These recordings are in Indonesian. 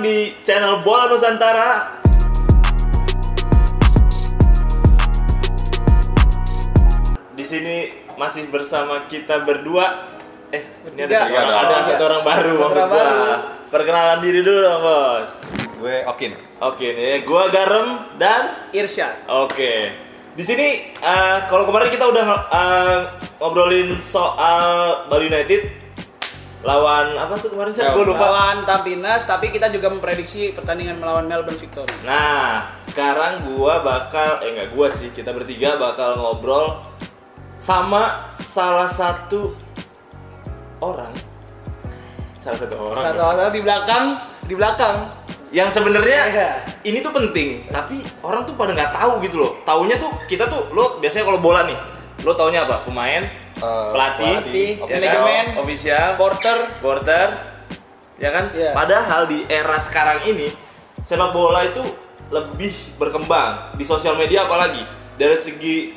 datang di channel Bola Nusantara. Di sini masih bersama kita berdua. Eh, ini ada satu orang, ada satu orang baru maksud gua. Perkenalan diri dulu dong, Bos. Gue Okin. Oke nih, gua Garem dan Irsyad. Oke. Di sini eh, kalau kemarin kita udah eh, ngobrolin soal Bali United lawan apa tuh kemarin saya Ya, gue lupa. Lawan Tampines, tapi kita juga memprediksi pertandingan melawan Melbourne Victory. Nah, sekarang gua bakal eh enggak gua sih, kita bertiga bakal ngobrol sama salah satu orang. Salah satu orang. Satu orang di belakang, di belakang. Yang sebenarnya Iya. ini tuh penting, tapi orang tuh pada nggak tahu gitu loh. Taunya tuh kita tuh lo biasanya kalau bola nih, lo taunya apa? Pemain, Eh, pelatih, pelatih, ya kan? manajemen, official, Supporter. supporter, ya kan? Iya. Padahal di era sekarang ini sepak bola itu lebih berkembang di sosial media apalagi dari segi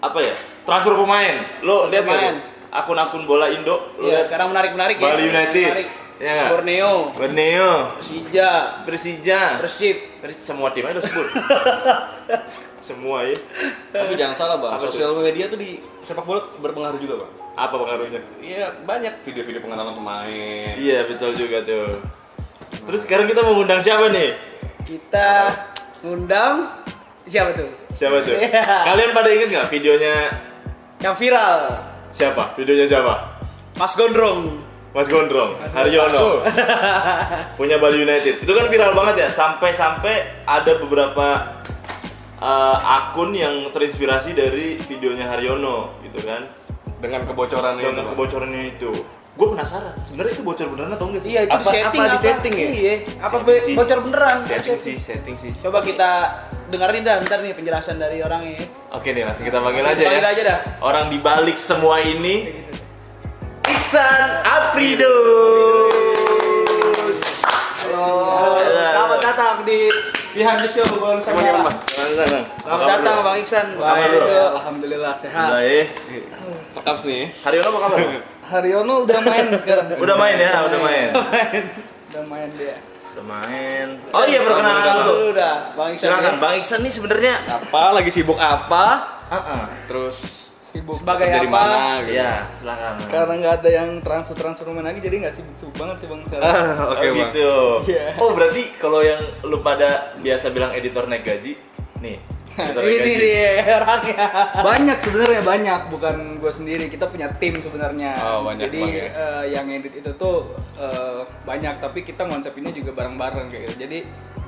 apa ya transfer pemain. Lo lihat Pemain. akun-akun bola Indo? Iya, lihat? sekarang menarik-menarik ya. Bali United. Menarik. Ya? Borneo, Borneo, Persija, Persija, Persib. Pers- semua tim aja sebut. semua ya. Tapi jangan salah bang, Apa sosial media tuh di sepak bola berpengaruh juga bang. Apa pengaruhnya? Iya banyak video-video pengenalan pemain. Iya betul juga tuh. Terus sekarang kita mau ngundang siapa nih? Kita ngundang siapa tuh? Siapa tuh? Iya. Kalian pada inget nggak videonya Yang viral. siapa? Videonya siapa? Mas Gondrong. Mas Gondrong, Haryono, punya Bali United. Itu kan viral banget ya, sampai-sampai ada beberapa uh, akun yang terinspirasi dari videonya Haryono, gitu kan? Dengan kebocoran itu. Dengan Bang. kebocorannya itu. Gue penasaran, sebenarnya itu bocor beneran atau enggak sih? Iya, itu Apa- di setting apa di setting ya? Iya, apa Setting be- sih. bocor beneran? Setting sih, setting sih. Coba kita dengerin dah bentar nih penjelasan dari orangnya. Oke nih, langsung kita panggil Langsung aja panggil ya. aja dah. Orang di balik semua ini, Iksan Aprido. Halo, selamat datang di Behind the Show Bola Nusantara. Selamat datang Bang Iksan. Baik. Alhamdulillah sehat. Baik. Pekaps nih. Haryono apa kabar? Haryono udah main sekarang. Udah main ya, udah main. Udah main dia. Udah main. Oh iya perkenalan Kenalan dulu. dulu dah, Bang Iksan. Silakan, Bang Iksan nih sebenarnya. Apa lagi sibuk apa? Heeh. Terus Sibuk. Sebagai apa? mana gitu. Iya, silakan. Karena nggak ada yang transfer transfer pemain lagi jadi nggak sibuk sibuk banget sih bang. Ah, Oke oh, bang. gitu. Iya. Oh berarti kalau yang lu pada biasa bilang editor naik gaji, nih. editor naik Ini gaji. dia orangnya. banyak sebenarnya banyak bukan gue sendiri kita punya tim sebenarnya. Oh, banyak, Jadi ya. eh, yang edit itu tuh eh, banyak tapi kita konsepnya juga bareng-bareng kayak gitu. Jadi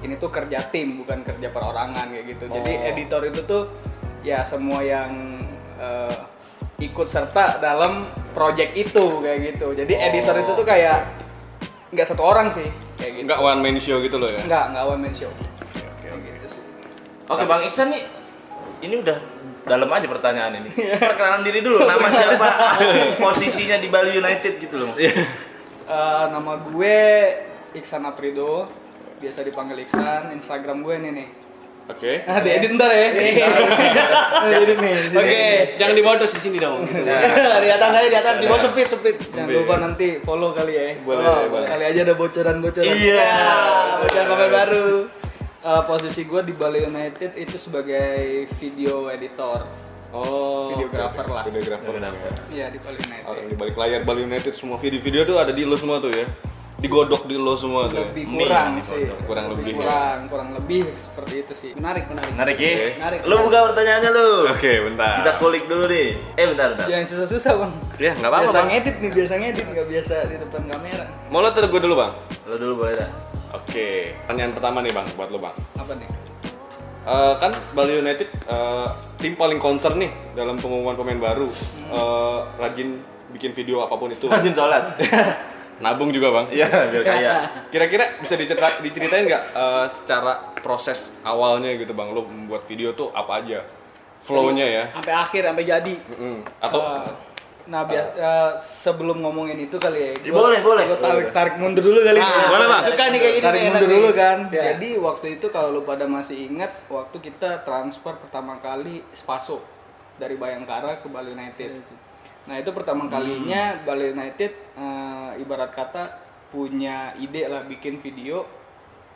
ini tuh kerja tim bukan kerja perorangan kayak gitu. Jadi Oh. editor itu tuh ya semua yang eh, ikut serta dalam project itu kayak gitu. Jadi Oh. editor itu tuh kayak nggak satu orang sih kayak gitu. Enggak one man show gitu loh ya. Enggak, enggak one man show. Kayak gitu sih. Oke, Bang Iksan nih ini udah dalam aja pertanyaan ini. Perkenalan diri dulu, nama siapa? Posisinya di Bali United gitu loh. Eh, nama gue Iksan Aprido, biasa dipanggil Iksan. Instagram gue nih nih. Oke. Ah, diedit ntar ya. Diedit nih. Oke. Jangan dibawa terus di sini dong. Gitu. Di atas aja di atas di bawah sepit sepit. Jangan lupa nanti follow kali ya. Boleh, Follow, boleh. Kali aja ada bocoran-bocoran. Iya. Udah pemain baru. Eh, posisi gue di Bali United itu sebagai video editor. Oh. Videographer lah. Videographer. Videographer. Iya di Bali United. Orang di balik layar Bali United semua video-video tuh ada di lo semua tuh ya. Digodok di lo semua tuh. Lebih kurang sih. kurang lebih ya. Kurang, kurang lebih seperti itu sih. Menarik menarik. Menarik ya? Menarik. Lu buka pertanyaannya lu. Oke, bentar. Kita kulik dulu nih. Eh bentar, bentar. Jangan susah-susah bang. Ya, nggak apa-apa. Biasa Bang. ngedit nih, biasa ngedit nggak biasa di depan kamera. Mau lo atau gue dulu, Bang? Lu dulu boleh dah. Oke. Pertanyaan pertama nih, Bang, buat lo, Bang. Apa nih? Eh, kan Bali United eh, tim paling concern nih dalam pengumuman pemain baru. Eh, rajin bikin video apa pun itu. Rajin sholat. Nabung juga, Bang. Iya, biar kaya. Kira-kira bisa dicerita, diceritain nggak eh, secara proses awalnya gitu, Bang? Lo membuat video tuh apa aja? Flow-nya ya. Sampai akhir sampai jadi. Mm-mm. Atau Eh, Nah, bias, eh, sebelum ngomongin itu kali ya. Ya, boleh, boleh. Gue tarik, tarik mundur dulu kali Nah. Boleh, Bang. Suka nih kayak gini Tarik mundur dulu kan. Ya. Jadi waktu itu kalau lu pada masih ingat, waktu kita transfer pertama kali Spaso dari Bayangkara ke Bali United. Nah itu pertama kalinya Bali United eh, ibarat kata punya ide lah bikin video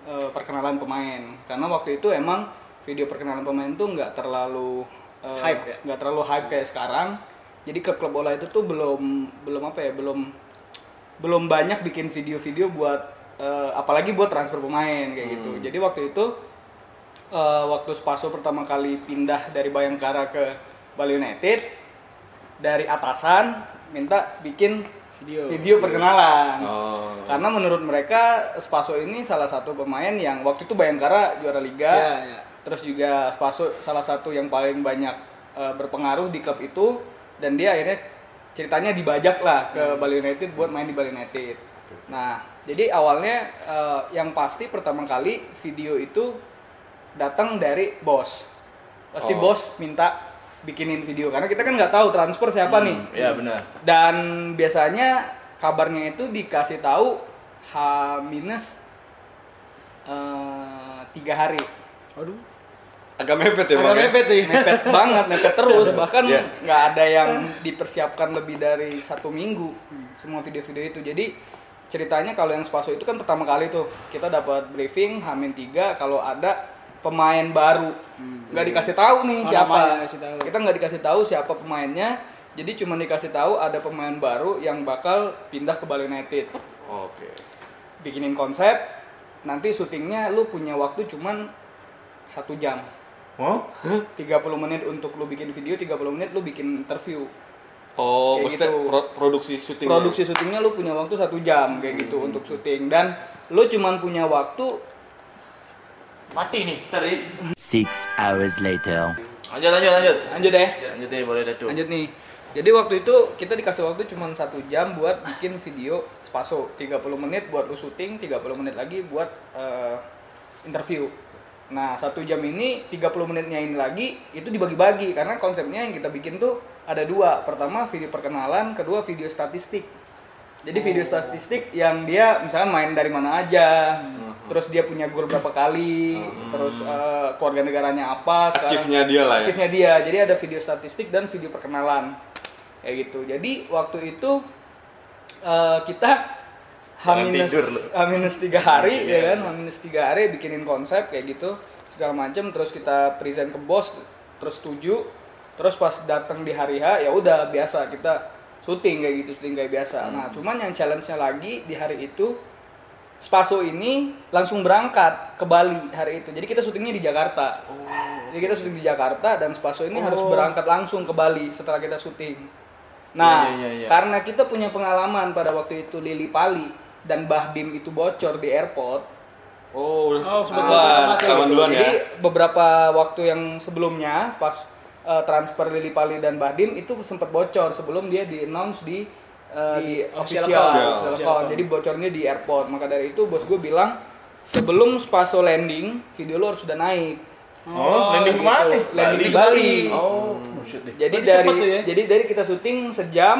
eh, perkenalan pemain. Karena waktu itu emang video perkenalan pemain tuh nggak terlalu eh, Hype ya? nggak terlalu hype kayak sekarang. Jadi klub-klub bola itu tuh belum belum apa ya belum belum banyak bikin video-video buat eh, apalagi buat transfer pemain kayak gitu. Jadi waktu itu eh, waktu Spaso pertama kali pindah dari Bayangkara ke Bali United dari atasan minta bikin Video. video perkenalan Oh. karena menurut mereka Spaso ini salah satu pemain yang waktu itu Bayangkara juara liga Ya, ya. terus juga Spaso salah satu yang paling banyak eh, berpengaruh di klub itu dan dia akhirnya ceritanya dibajak lah ke Bali United buat main di Bali United nah jadi awalnya eh, yang pasti pertama kali video itu datang dari bos pasti Oh. bos minta bikinin video karena kita kan nggak tahu transfer siapa nih Iya benar. dan biasanya kabarnya itu dikasih tahu H minus eh, tiga hari Aduh. Agak mepet ya, Agak Bang. ya? mepet nih. mepet banget mepet terus bahkan Iya. nggak ada yang dipersiapkan lebih dari satu minggu semua video-video itu jadi ceritanya kalau yang Spaso itu kan pertama kali tuh kita dapat briefing Hamin 3 kalau ada pemain baru nggak dikasih tahu nih Oh, siapa tahu. kita nggak dikasih tahu siapa pemainnya jadi cuma dikasih tahu ada pemain baru yang bakal pindah ke Bali United Oke. bikinin konsep nanti syutingnya lu punya waktu cuman satu jam Oh? 30 menit untuk lu bikin video 30 menit lu bikin interview Oh, Kayak maksudnya gitu. pro- produksi syuting. produksi syutingnya lu punya waktu satu jam kayak gitu untuk syuting dan lu cuman punya waktu Mati nih. Tadi. Six hours later. Lanjut lanjut lanjut. lanjut deh Lanjut nih boleh deh tuh. lanjut nih jadi waktu itu kita dikasih waktu cuman satu jam buat bikin video spaso 30 menit buat lu syuting 30 menit lagi buat eh, interview nah satu jam ini 30 menitnya ini lagi itu dibagi-bagi karena konsepnya yang kita bikin tuh ada dua pertama video perkenalan kedua video statistik jadi video statistik yang dia misalnya main dari mana aja terus dia punya gol berapa kali terus eh, keluarga negaranya apa Achieve-nya dia lah ya. Aktifnya dia. Jadi ada video statistik dan video perkenalan. Kayak gitu. Jadi waktu itu eh, kita lu. H-minus tiga hari Iya, ya kan, iya. H-minus tiga hari bikinin konsep kayak gitu segala macam terus kita present ke bos terus setuju terus pas datang di hari H ya udah biasa kita syuting kayak gitu syuting kayak biasa nah cuman yang challenge-nya lagi di hari itu Spaso ini langsung berangkat ke Bali hari itu. Jadi kita syutingnya di Jakarta. Jadi kita syuting di Jakarta dan Spaso ini harus berangkat langsung ke Bali setelah kita syuting. Nah, Iya, iya, iya. karena kita punya pengalaman pada waktu itu Lili Pali dan Bahdim itu bocor di airport. Oh, udah Oh, duluan. Ketahuan duluan ya. Jadi beberapa waktu yang sebelumnya pas eh, transfer Lili Pali dan Bahdim itu sempat bocor sebelum dia di announce di eh, Di di official official, official Official. Jadi bocornya di airport. Maka dari itu bos gue bilang sebelum Spaso landing video lo harus sudah naik. Oh, landing gitu. ke mana nih? Landing di Bali. Oh, deh. Jadi Berarti dari ya? jadi dari kita syuting sejam,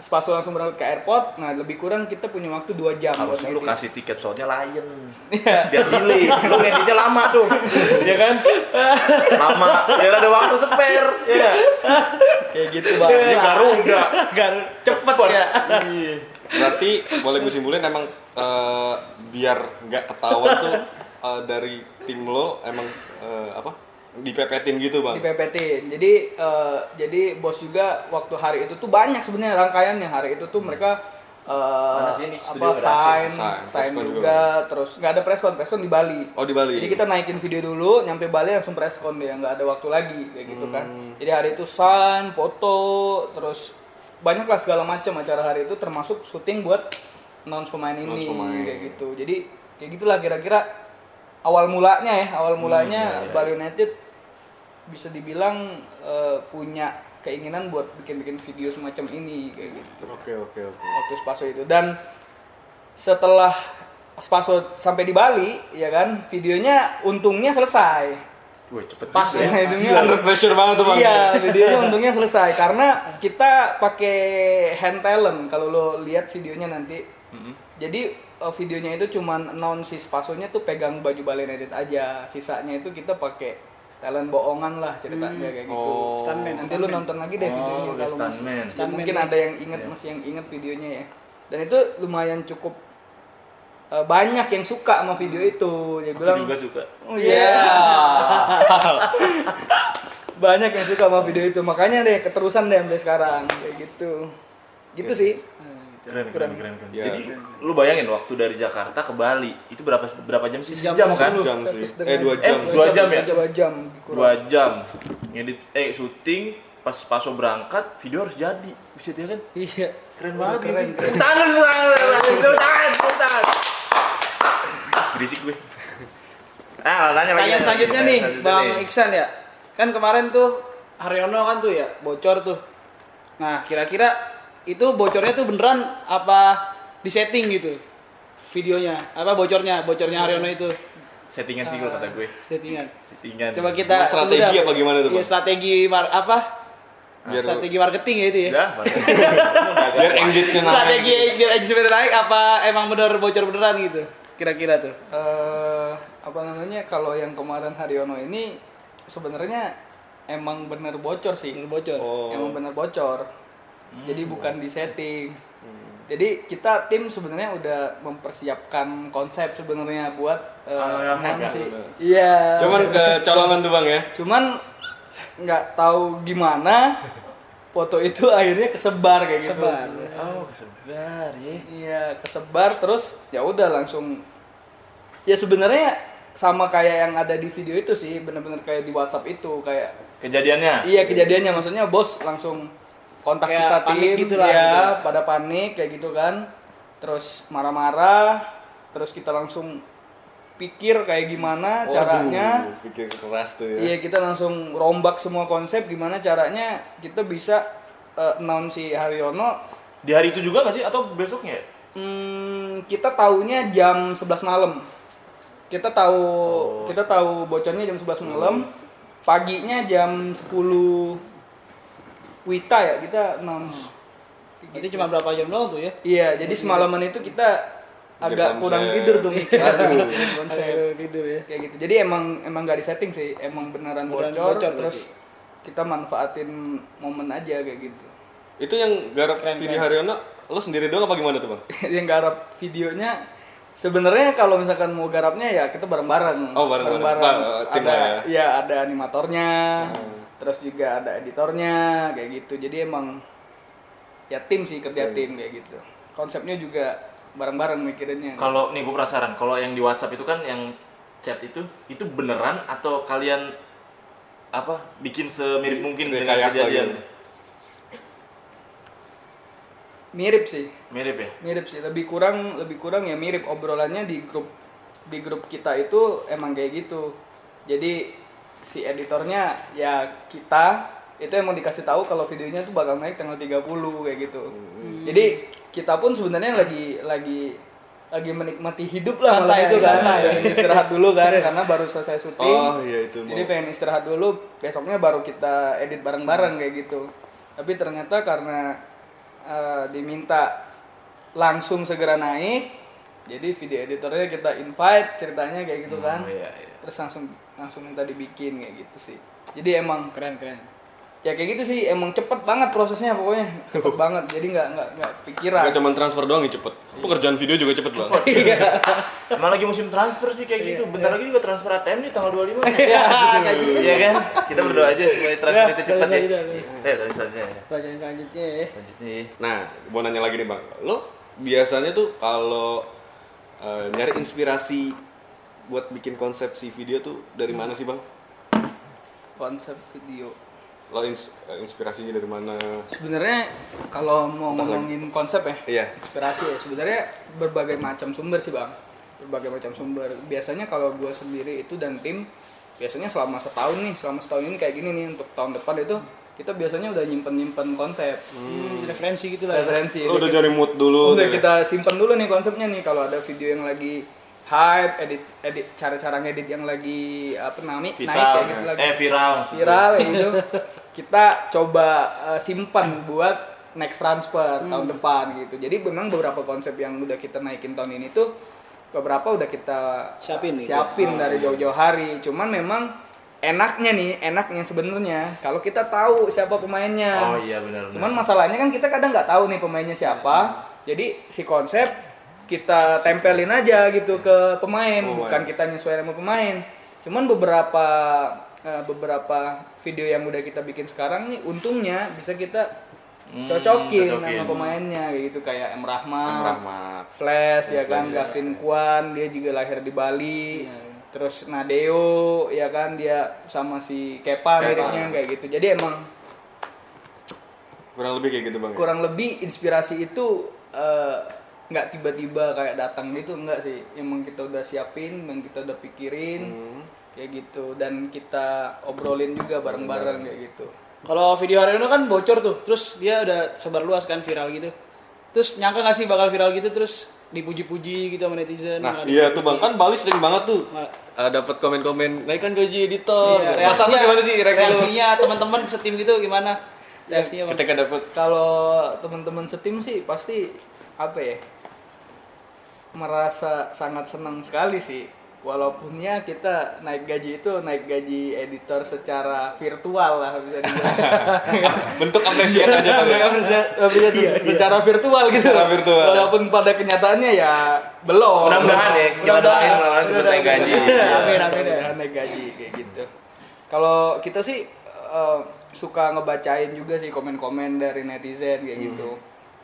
Spaso langsung berangkat ke airport. Nah lebih kurang kita punya waktu dua jam. buat Harusnya lu kasih tiket soalnya Lion. Biar silih. Lu ngeditnya lama tuh. ya kan? Lama. Biar ada waktu spare. Ya. kayak gitu bang. Ini Garuda. Gar cepet ya. Iya. Berarti boleh gue simpulin emang eh, biar nggak ketahuan tuh eh, dari tim lo emang eh, apa dipepetin gitu bang. dipepetin. Jadi eh, jadi bos juga waktu hari itu tuh banyak sebenarnya rangkaiannya hari itu tuh mereka eh, Mana sini? apa sign, Sign, juga, juga. terus nggak ada preskon, preskon di Bali. Oh di Bali. Jadi kita naikin video dulu, nyampe Bali langsung preskon dia, nggak ada waktu lagi kayak gitu kan. Hmm. Jadi hari itu sign, foto, terus banyak lah segala macam acara hari itu termasuk syuting buat announce pemain ini Announce pemain. kayak gitu. Jadi kayak gitulah kira-kira awal mulanya ya, awal mulanya iya, iya. Bali United bisa dibilang eh, punya keinginan buat bikin-bikin video semacam ini kayak gitu Oke oke oke. waktu Spaso itu dan setelah Spaso sampai di Bali ya kan videonya untungnya selesai Wih, cepet Pas ya. Videonya Under pressure banget tuh bang. Iya, videonya untungnya selesai karena kita pakai hand talent kalau lo lihat videonya nanti. Jadi eh, videonya itu cuman non si Spasonya tuh pegang baju Bali United aja. Sisanya itu kita pakai talent bohongan lah ceritanya kayak gitu. Oh. Stuntman. Nanti lu nonton lagi deh Oh, videonya kalau stuntman. ya Stuntman mungkin ada yang inget masih yang inget videonya ya. Dan itu lumayan cukup eh, banyak yang suka sama video itu. Dia Aku bilang juga suka. Oh iya. banyak yang suka sama video itu. Makanya deh keterusan deh sampai sekarang kayak gitu. Gitu sih. Keren, keren, keren, keren. Ya. Jadi lu bayangin waktu dari Jakarta ke Bali itu berapa berapa jam sih? Sejam Sejam kan? sepuluh. Jam sih. Eh, dua Eh, jam. dua jam ya? Dua jam. kurang. Dua jam. Ngedit eh syuting pas paso berangkat video harus jadi. Bisa ya kan? Iya. Keren banget Keren, sih. Tepuk tangan, tangan, tangan. Berisik gue. Ah, nanya lagi. Tanya selanjutnya nih, Selanjutnya Bang nih. Iksan ya. Kan kemarin tuh Haryono kan tuh ya bocor tuh. Nah, kira-kira itu bocornya tuh beneran apa disetting gitu videonya? Apa bocornya? Bocornya Haryono itu Settingan sih kalau kata gue. settingan. Settingan. Coba kita Emang strategi apa gimana tuh, Bang? strategi mar- apa? Biar- strategi marketing ya itu ya. Udah, Biar engagement Strategi biar engagement naik apa emang bener bocor beneran gitu? Kira-kira tuh. eh apa namanya kalau yang kemarin Haryono ini sebenarnya emang bener bocor sih Bener bocor. Oh. emang bener bocor jadi bukan di setting jadi kita tim sebenarnya udah mempersiapkan konsep sebenarnya buat eh, Ah, ya? sih iya Cuman kecolongan tuh bang ya. cuman nggak tahu gimana foto itu akhirnya kesebar kayak gitu Kesebar. Oh, kesebar ya. Iya, kesebar terus ya udah langsung ya sebenarnya sama kayak yang ada di video itu sih, bener-bener kayak di WhatsApp itu kayak Kejadiannya. iya kejadiannya maksudnya bos langsung kontak Kayak kita panik tim gitu lah, ya, gitu. pada panik kayak gitu kan. Terus marah-marah, terus kita langsung pikir kayak gimana caranya Waduh, pikir keras tuh ya. Iya kita langsung rombak semua konsep gimana caranya kita bisa uh, announce si Haryono Di hari itu juga nggak sih atau besoknya? Hmm, kita taunya jam 11 malam. Kita tahu kita tahu bocornya jam 11 malam. Paginya jam 10 Wita ya kita announce. Itu cuma berapa jam doang tuh ya? Iya, jadi semalaman itu kita agak konsep. kurang tidur tuh mikir. Aduh. konsep. Aduh, tidur ya. Kayak gitu. Jadi emang emang gak disetting sih, emang beneran, Beneran bocor, bocor terus kita manfaatin momen aja kayak gitu. Itu yang garap Keren, video keren. Haryono, lo sendiri doang apa gimana tuh bang? yang garap videonya sebenarnya kalau misalkan mau garapnya ya kita bareng-bareng. Oh, bareng-bareng. Ba- tim ada lah ya. ya ada animatornya. Terus juga ada editornya kayak gitu. Jadi emang ya tim sih kerja tim kayak gitu. Konsepnya juga bareng-bareng mikirinnya. Kalau nih gue penasaran, kalau yang di WhatsApp itu kan yang chat itu itu beneran atau kalian apa bikin semirip mungkin dengan Rekayasa kejadian? gitu. Mirip sih. Mirip ya? Mirip sih. Lebih kurang lebih kurang ya mirip obrolannya di grup di grup kita itu emang kayak gitu. Jadi si editornya ya kita itu emang dikasih tahu kalau videonya tuh bakal naik tanggal 30 kayak gitu. Jadi kita pun sebenarnya lagi lagi lagi menikmati hidup lah malam Santai, itu kan. santai. Pengen istirahat dulu kan karena baru selesai syuting. Oh iya itu Jadi mau. pengen istirahat dulu, besoknya baru kita edit bareng-bareng kayak gitu. Tapi ternyata karena eh, diminta langsung segera naik, jadi video editornya kita invite ceritanya kayak gitu kan. Oh, iya, iya. Terus langsung langsung minta dibikin kayak gitu sih. Jadi emang Keren keren. ya kayak gitu sih, emang cepet banget prosesnya pokoknya, cepet banget. Jadi nggak nggak nggak pikiran. Gak cuma transfer doang nih cepet. Pekerjaan video juga cepet bang. Iya. Emang lagi musim transfer sih kayak gitu. Bentar lagi juga transfer ATM nih tanggal 25 nih. Iya, kayak gitu. Iya kan? Kita berdoa aja supaya transfer itu cepat ya. Iya, iya, Eh, tadi saja. Pelajaran selanjutnya ya. Selanjutnya. ya. Nah, mau nanya lagi nih bang. Lo biasanya tuh kalau eh, nyari inspirasi buat bikin konsepsi video tuh dari mana sih bang? Konsep video. Lo ins- eh, inspirasinya dari mana? Sebenarnya kalau mau ngomongin konsep ya, Iya. inspirasi ya sebenarnya berbagai macam sumber sih bang berbagai macam sumber biasanya kalau gue sendiri itu dan tim biasanya selama setahun nih selama setahun ini kayak gini nih untuk tahun depan itu kita biasanya udah nyimpen nyimpen konsep Hmm, referensi gitu lah. ya. referensi Lo udah cari mood dulu. udah kita simpen dulu nih konsepnya nih kalau ada video yang lagi hype edit edit cara-cara ngedit yang lagi apa namanya naik Viral. kayak gitu lagi Eh, viral. viral ya gitu kita coba uh, simpan buat next transfer tahun depan gitu jadi memang beberapa konsep yang udah kita naikin tahun ini tuh beberapa udah kita Siapin gitu. siapin dari jauh-jauh hari cuman memang enaknya nih enaknya sebenarnya kalau kita tahu siapa pemainnya Oh iya benar benar. cuman masalahnya kan kita kadang nggak tahu nih pemainnya siapa jadi si konsep kita tempelin aja gitu ke pemain, Oh, bukan iya. kita nyesuaiin sama pemain. Cuman beberapa eh, beberapa video yang udah kita bikin sekarang nih untungnya bisa kita Hmm, cocokin, cocokin. sama pemainnya kayak gitu kayak M Rahmat, Rahmat. Flash ya kan, ya. Gavin Kwan dia juga lahir di Bali. Terus Nadeo ya kan dia sama si Kepa Kepa. miripnya kayak gitu. Jadi emang Kurang lebih kayak gitu bang. ya? kurang lebih inspirasi itu eh, nggak tiba-tiba kayak datang gitu enggak sih. Emang kita udah siapin, emang kita udah pikirin Hmm. kayak gitu dan kita obrolin juga bareng-bareng kayak gitu. Kalau video Haryono kan bocor tuh, terus dia udah sebar luas kan viral gitu. Terus nyangka gak sih bakal viral gitu terus dipuji-puji gitu sama netizen. Nah iya tuh bang kan Bali sering banget tuh uh, dapat komen-komen naikkan gaji editor. Iya, Perasaan lu gimana sih reaksi lu? reaksinya teman-teman setim gitu gimana? Reaksinya Bang? Ketika dapat Kalau teman-teman setim sih pasti apa ya? Merasa sangat senang sekali sih. Walaupun ya kita naik gaji itu naik gaji editor secara virtual lah bisa dibilang. bentuk apresiasi aja bang. ya? Apresiasi- apresiasi secara virtual gitu. Secara virtual. Walaupun pada kenyataannya ya belum. Mudah-mudahan ya, kita doain mudah-mudahan cepet naik gaji. Amin amin ya. Naik gaji kayak gitu. Kalau kita sih eh, suka ngebacain juga sih komen-komen dari netizen kayak gitu.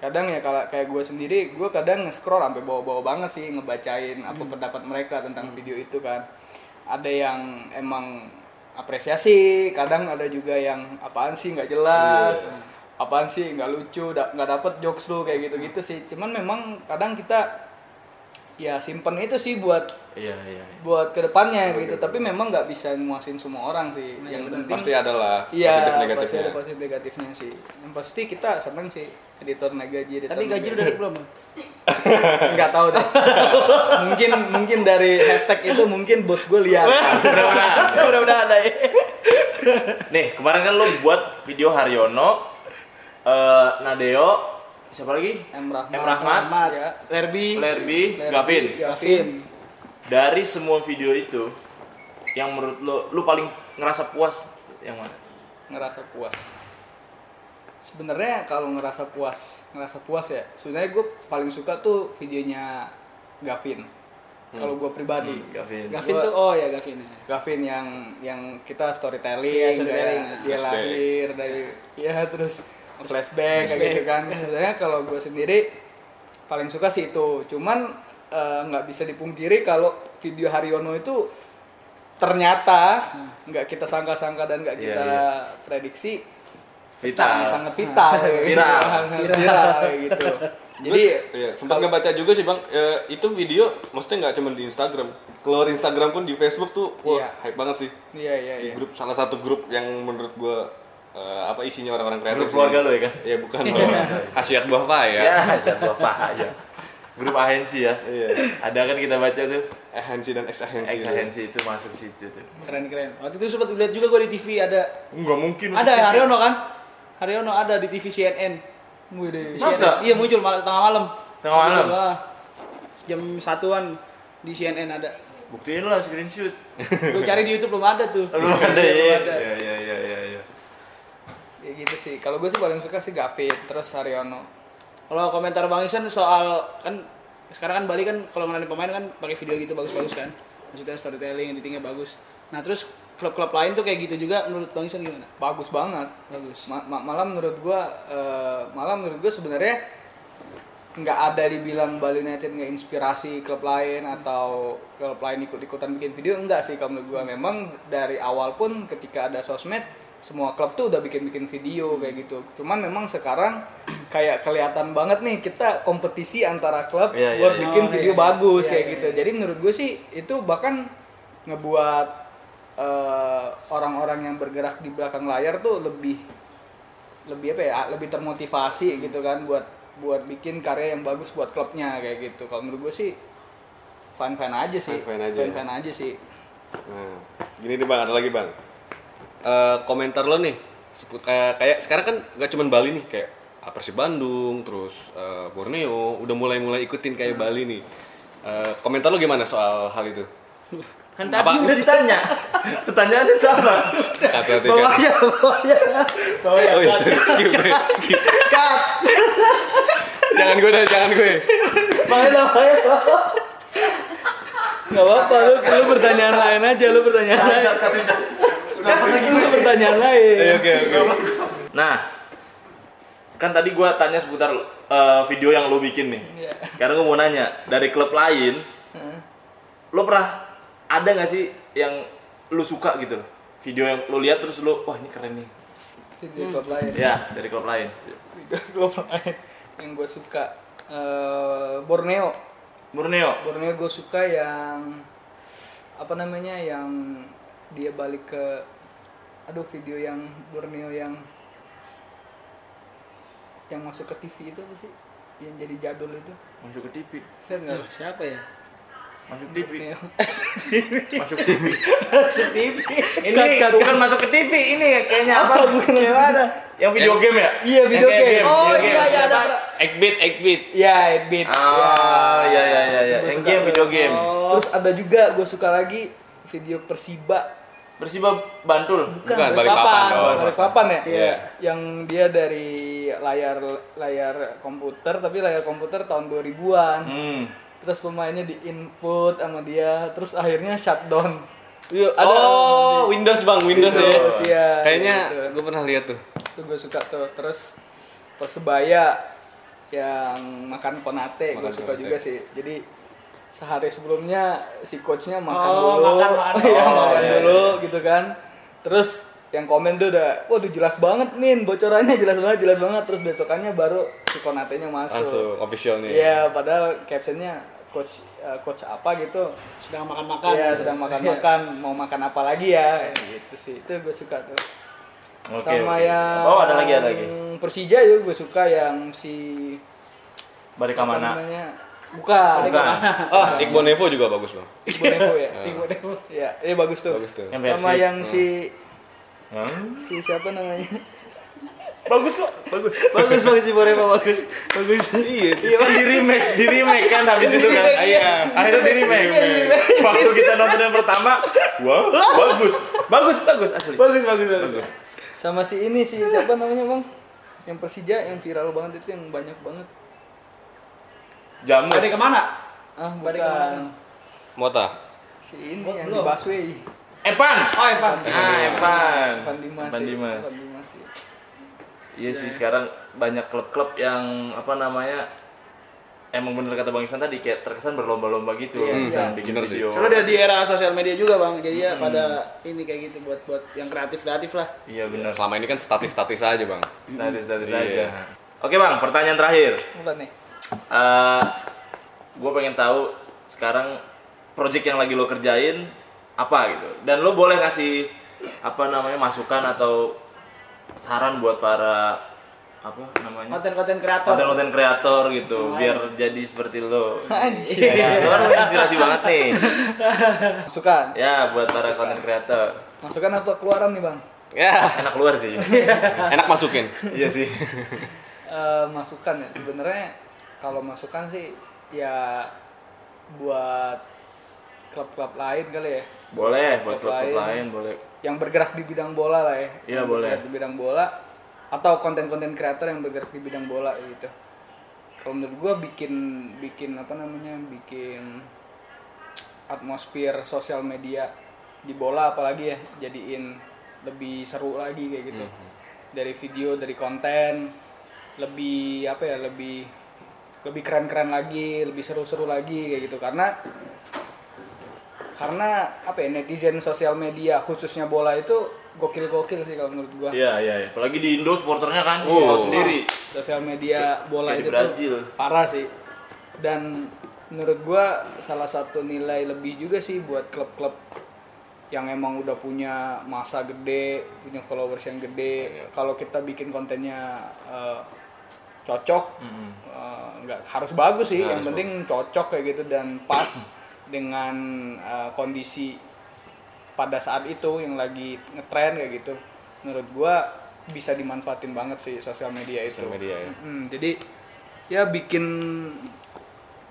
Kadang ya kalau kayak gue sendiri, gue kadang nge-scroll sampai bawa-bawa banget sih ngebacain apa pendapat mereka tentang video itu kan. Ada yang emang apresiasi, kadang ada juga yang apaan sih nggak jelas, apaan sih nggak lucu, da- nggak dapet jokes lu kayak gitu-gitu sih. Cuman memang kadang kita ya simpen itu sih buat Iya, iya. iya. buat ke depannya gitu tapi memang nggak bisa muasin semua orang sih yang penting Pasti ada lah iya positif pasti negatifnya. ada positif negatifnya sih yang pasti kita seneng sih editor naik gaji editor Tadi naik gaji udah belum? Bang? nggak tahu deh mungkin mungkin dari hashtag itu mungkin bos gue lihat Mudah-mudahan. Mudah-mudahan ada ya. Nih, kemarin kan lu buat video Haryono, eh, Nadeo, siapa lagi? M Rahmat, M. Rahmat, ya. Lerby, Lerby, Lerby, Gavin. Gavin Dari semua video itu, yang menurut lu, lu paling ngerasa puas yang mana? ngerasa puas sebenarnya kalau ngerasa puas ngerasa puas ya sebenarnya gue paling suka tuh videonya Gavin kalau gue pribadi Hmm, Gavin. Gavin Gua- tuh oh ya Gavin. Gavin yang yang kita storytelling, Iya, storytelling. kayak dia lahir dari ya terus flashback, kayak Flashback. gitu kan. Sebenarnya kalau gue sendiri paling suka sih itu. Cuman eh, nggak bisa dipungkiri kalau video Haryono itu ternyata nggak kita sangka-sangka dan nggak Iya, kita iya. prediksi Vital. sangat viral, Viral. viral, viral gitu. Jadi iya, sempat ngebaca juga sih bang, eh, itu video maksudnya nggak cuma di Instagram, keluar Instagram pun di Facebook tuh, wah Iya. hype banget sih. iya iya Di iya. grup salah satu grup yang menurut gua eh, apa isinya orang-orang kreatif. Grup keluarga lu ya kan? Iya bukan, khasiat buah paya. Ya, siapa aja. Grup ahensi ya. Iya. Ada kan kita baca tuh, Ahensi dan ex ahensi. ex ahensi itu masuk situ tuh. Keren keren. Waktu itu sempat lihat juga gue di TV ada Enggak mungkin. ada ya Haryono kan? Haryono ada di TV CNN. Wih deh. Masa? CNN. Iya muncul malam tengah malam. Tengah malam? Ah, Jam satuan di CNN ada. Buktiin lah screenshot. Gue cari di YouTube belum ada tuh. Belum ada ya. Iya, iya, iya, iya, iya. Ya gitu sih. Kalau gue sih paling suka sih Gavin, terus Haryono. Kalau komentar Bang Isan soal kan sekarang kan Bali kan kalau ngelain pemain kan pakai video gitu bagus-bagus kan. Maksudnya storytelling, editingnya bagus. Nah terus klub-klub lain tuh kayak gitu juga menurut Bang Isan gimana? bagus banget Bagus. Ma- ma- malah menurut gua eh, malah menurut gua sebenarnya nggak ada dibilang Bali United nggak inspirasi klub lain atau klub lain ikut-ikutan bikin video enggak sih kalau menurut gua memang dari awal pun ketika ada sosmed semua klub tuh udah bikin-bikin video kayak gitu cuman memang sekarang kayak kelihatan banget nih kita kompetisi antara klub Iya, iya, buat iya. bikin Oh, video iya. bagus Iya, kayak gitu jadi menurut gue sih itu bahkan ngebuat eh, orang-orang yang bergerak di belakang layar tuh lebih lebih apa ya lebih termotivasi gitu kan buat buat bikin karya yang bagus buat klubnya kayak gitu kalau menurut gue sih fine aja sih Fine-fine aja ya. aja sih Nah, gini nih bang, ada lagi bang. Eh, komentar lo nih, kayak kayak sekarang kan gak cuman Bali nih, kayak Persib Bandung, terus eh, Borneo, udah mulai-mulai ikutin kayak Bali nih. Eh, komentar lo gimana soal hal itu? Kan tadi Apa? udah ditanya. Pertanyaannya sama. Hati-hati. Bawahnya, bawahnya. Bawahnya. Oh iya, sorry, skip, gue, skip. jangan gue dah, jangan gue. Main apa ya? Nggak apa-apa, lu, lu pertanyaan lain aja, lu pertanyaan lain. Lu pertanyaan lain. Iya, Oke oke. Nah, kan tadi gua tanya seputar eh, video yang lo bikin nih. Iya. Sekarang gua mau nanya, dari klub lain, Heeh. lo pernah ada nggak sih yang lo suka gitu? Video yang lo lihat terus lo, wah ini keren nih. Video klub lain. Ya, dari klub lain. Video klub lain yang gue suka eh, Borneo. Borneo. Borneo gue suka yang apa namanya yang dia balik ke aduh video yang Borneo yang yang masuk ke TV itu apa sih yang jadi jadul itu Masuk ke TV. lihat nggak Aduh, siapa ya? Masuk TV. Masuk TV. TV. ini Cut, cut. bukan masuk ke TV, ini kayaknya apa? bukan gimana Yang video game ya? Iya, video Yang kayak game. Oh, video iya, iya, ada. Ekbit ekbit. ya Edbit Ah, iya iya iya iya. Gua Yang game video game. terus ada juga gue suka lagi video Persiba Persiba Bantul. Bukan Balikpapan dong. Balikpapan ya? Iya. Yang dia dari layar layar komputer tapi layar komputer tahun 2000-an. Hmm. Terus pemainnya di input sama dia, terus akhirnya shutdown. Iya, oh, Windows bang, Windows, Windows, ya. iya. Kayaknya Gitu. gue pernah lihat tuh. Itu gue suka tuh. Terus Persebaya yang makan konate gue suka Konate. juga sih. Jadi sehari sebelumnya si coachnya makan Oh, dulu, makan, makan. Iya, Oh, makan iya, dulu gitu kan. Terus yang komen tuh udah, waduh jelas banget min, bocorannya jelas banget, jelas banget. Terus besokannya baru si konatenya masuk. Langsung officialnya. Iya, padahal captionnya coach eh, coach apa gitu. Sedang makan-makan. Iya, gitu. sedang makan-makan, mau makan apa lagi ya? Gitu sih. Itu gue suka tuh. Oke. Sama oke. yang Oh, ada lagi ada lagi. Persija juga gue suka yang si Balik siapa mana? namanya? Bukan. Bukan. Oh, Nevo juga bagus bang. Iqbal Nevo ya. Iqbal Nevo. Iya, iya bagus tuh. Bagus tuh. Yang Sama versi. yang si Hmm? si siapa namanya? Bagus kok, bagus. Bagus banget sih Borema bagus. Bagus. Iya. Iya kan di remake, di remake kan habis itu kan. Iya. Akhirnya di remake. Waktu kita nonton yang pertama, wow, bagus. Bagus, bagus asli. Bagus bagus bagus. Sama si ini si siapa namanya, Bang? Yang Persija yang viral banget itu yang banyak banget. Jamu. Balik ke mana? Ah, Balik bukan. Mota. Si ini Oh, yang belum. di busway. Epan. Oh Evan. Ah, Epan. Evan Dimas. Evan ya. Dimas. Evan Dimas, ya. Iya sih sekarang banyak klub-klub yang apa namanya emang bener kata Bang Iksan tadi kayak terkesan berlomba-lomba gitu Iya, kan iya. bikin Bener sih. video. Soalnya udah di era sosial media juga bang, jadi ya pada ini kayak gitu buat buat yang kreatif kreatif lah. Iya benar. Selama ini kan statis-statis aja bang. Status-status Iya. aja. Oke Bang, pertanyaan terakhir. Bukan nih. Eh, gue pengen tahu sekarang project yang lagi lo kerjain apa gitu dan lo boleh kasih apa namanya masukan atau saran buat para apa namanya Konten-konten kreator. konten-konten kreator gitu Yang biar jadi seperti lo Anjir. ya, lo kan inspirasi banget nih Masukan. ya buat para konten kreator Masukan apa keluaran nih, Bang? Ya, enak keluar sih enak masukin. iya sih Eh, masukan ya sebenarnya kalau masukan sih ya buat klub-klub lain kali ya. Boleh buat Klub klub lain. lain boleh. yang bergerak di bidang bola lah ya. Iya, Yang boleh. di bidang bola atau konten-konten kreator yang bergerak di bidang bola gitu. Kalau menurut gua bikin bikin apa namanya bikin atmosfer sosial media di bola apalagi ya jadiin lebih seru lagi kayak gitu. Dari video dari konten lebih apa ya lebih lebih keren-keren lagi lebih seru-seru lagi kayak gitu karena karena apa ya netizen sosial media khususnya bola itu gokil-gokil sih kalau menurut gua iya iya iya. apalagi di Indo supporternya kan Oh. sendiri sosial media bola Kayak itu Brazil. tuh parah sih dan menurut gua salah satu nilai lebih juga sih buat klub-klub yang emang udah punya masa gede punya followers yang gede kalau kita bikin kontennya eh, cocok Mm-mm. eh, nggak harus bagus sih Nggak yang penting cocok kayak gitu. Dan pas dengan eh, kondisi pada saat itu yang lagi ngetren kayak gitu menurut gua bisa dimanfaatin banget sih sosial media itu. Sosial media ya. Mm, jadi ya bikin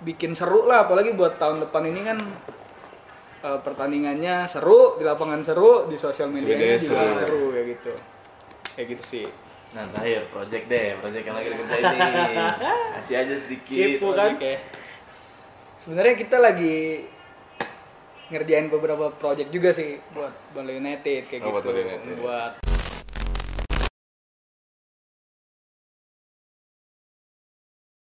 bikin seru lah. Apalagi buat tahun depan ini kan eh, pertandingannya seru di lapangan seru di sosial Media juga seru. seru kayak gitu. Kayak gitu sih Nah terakhir project deh, project yang lagi dikerjain nih. Kasih aja sedikit. Kepo kan? Oke. sebenarnya kita lagi ngerjain beberapa project juga sih buat Bali United kayak Oh, buat gitu Bali United. buat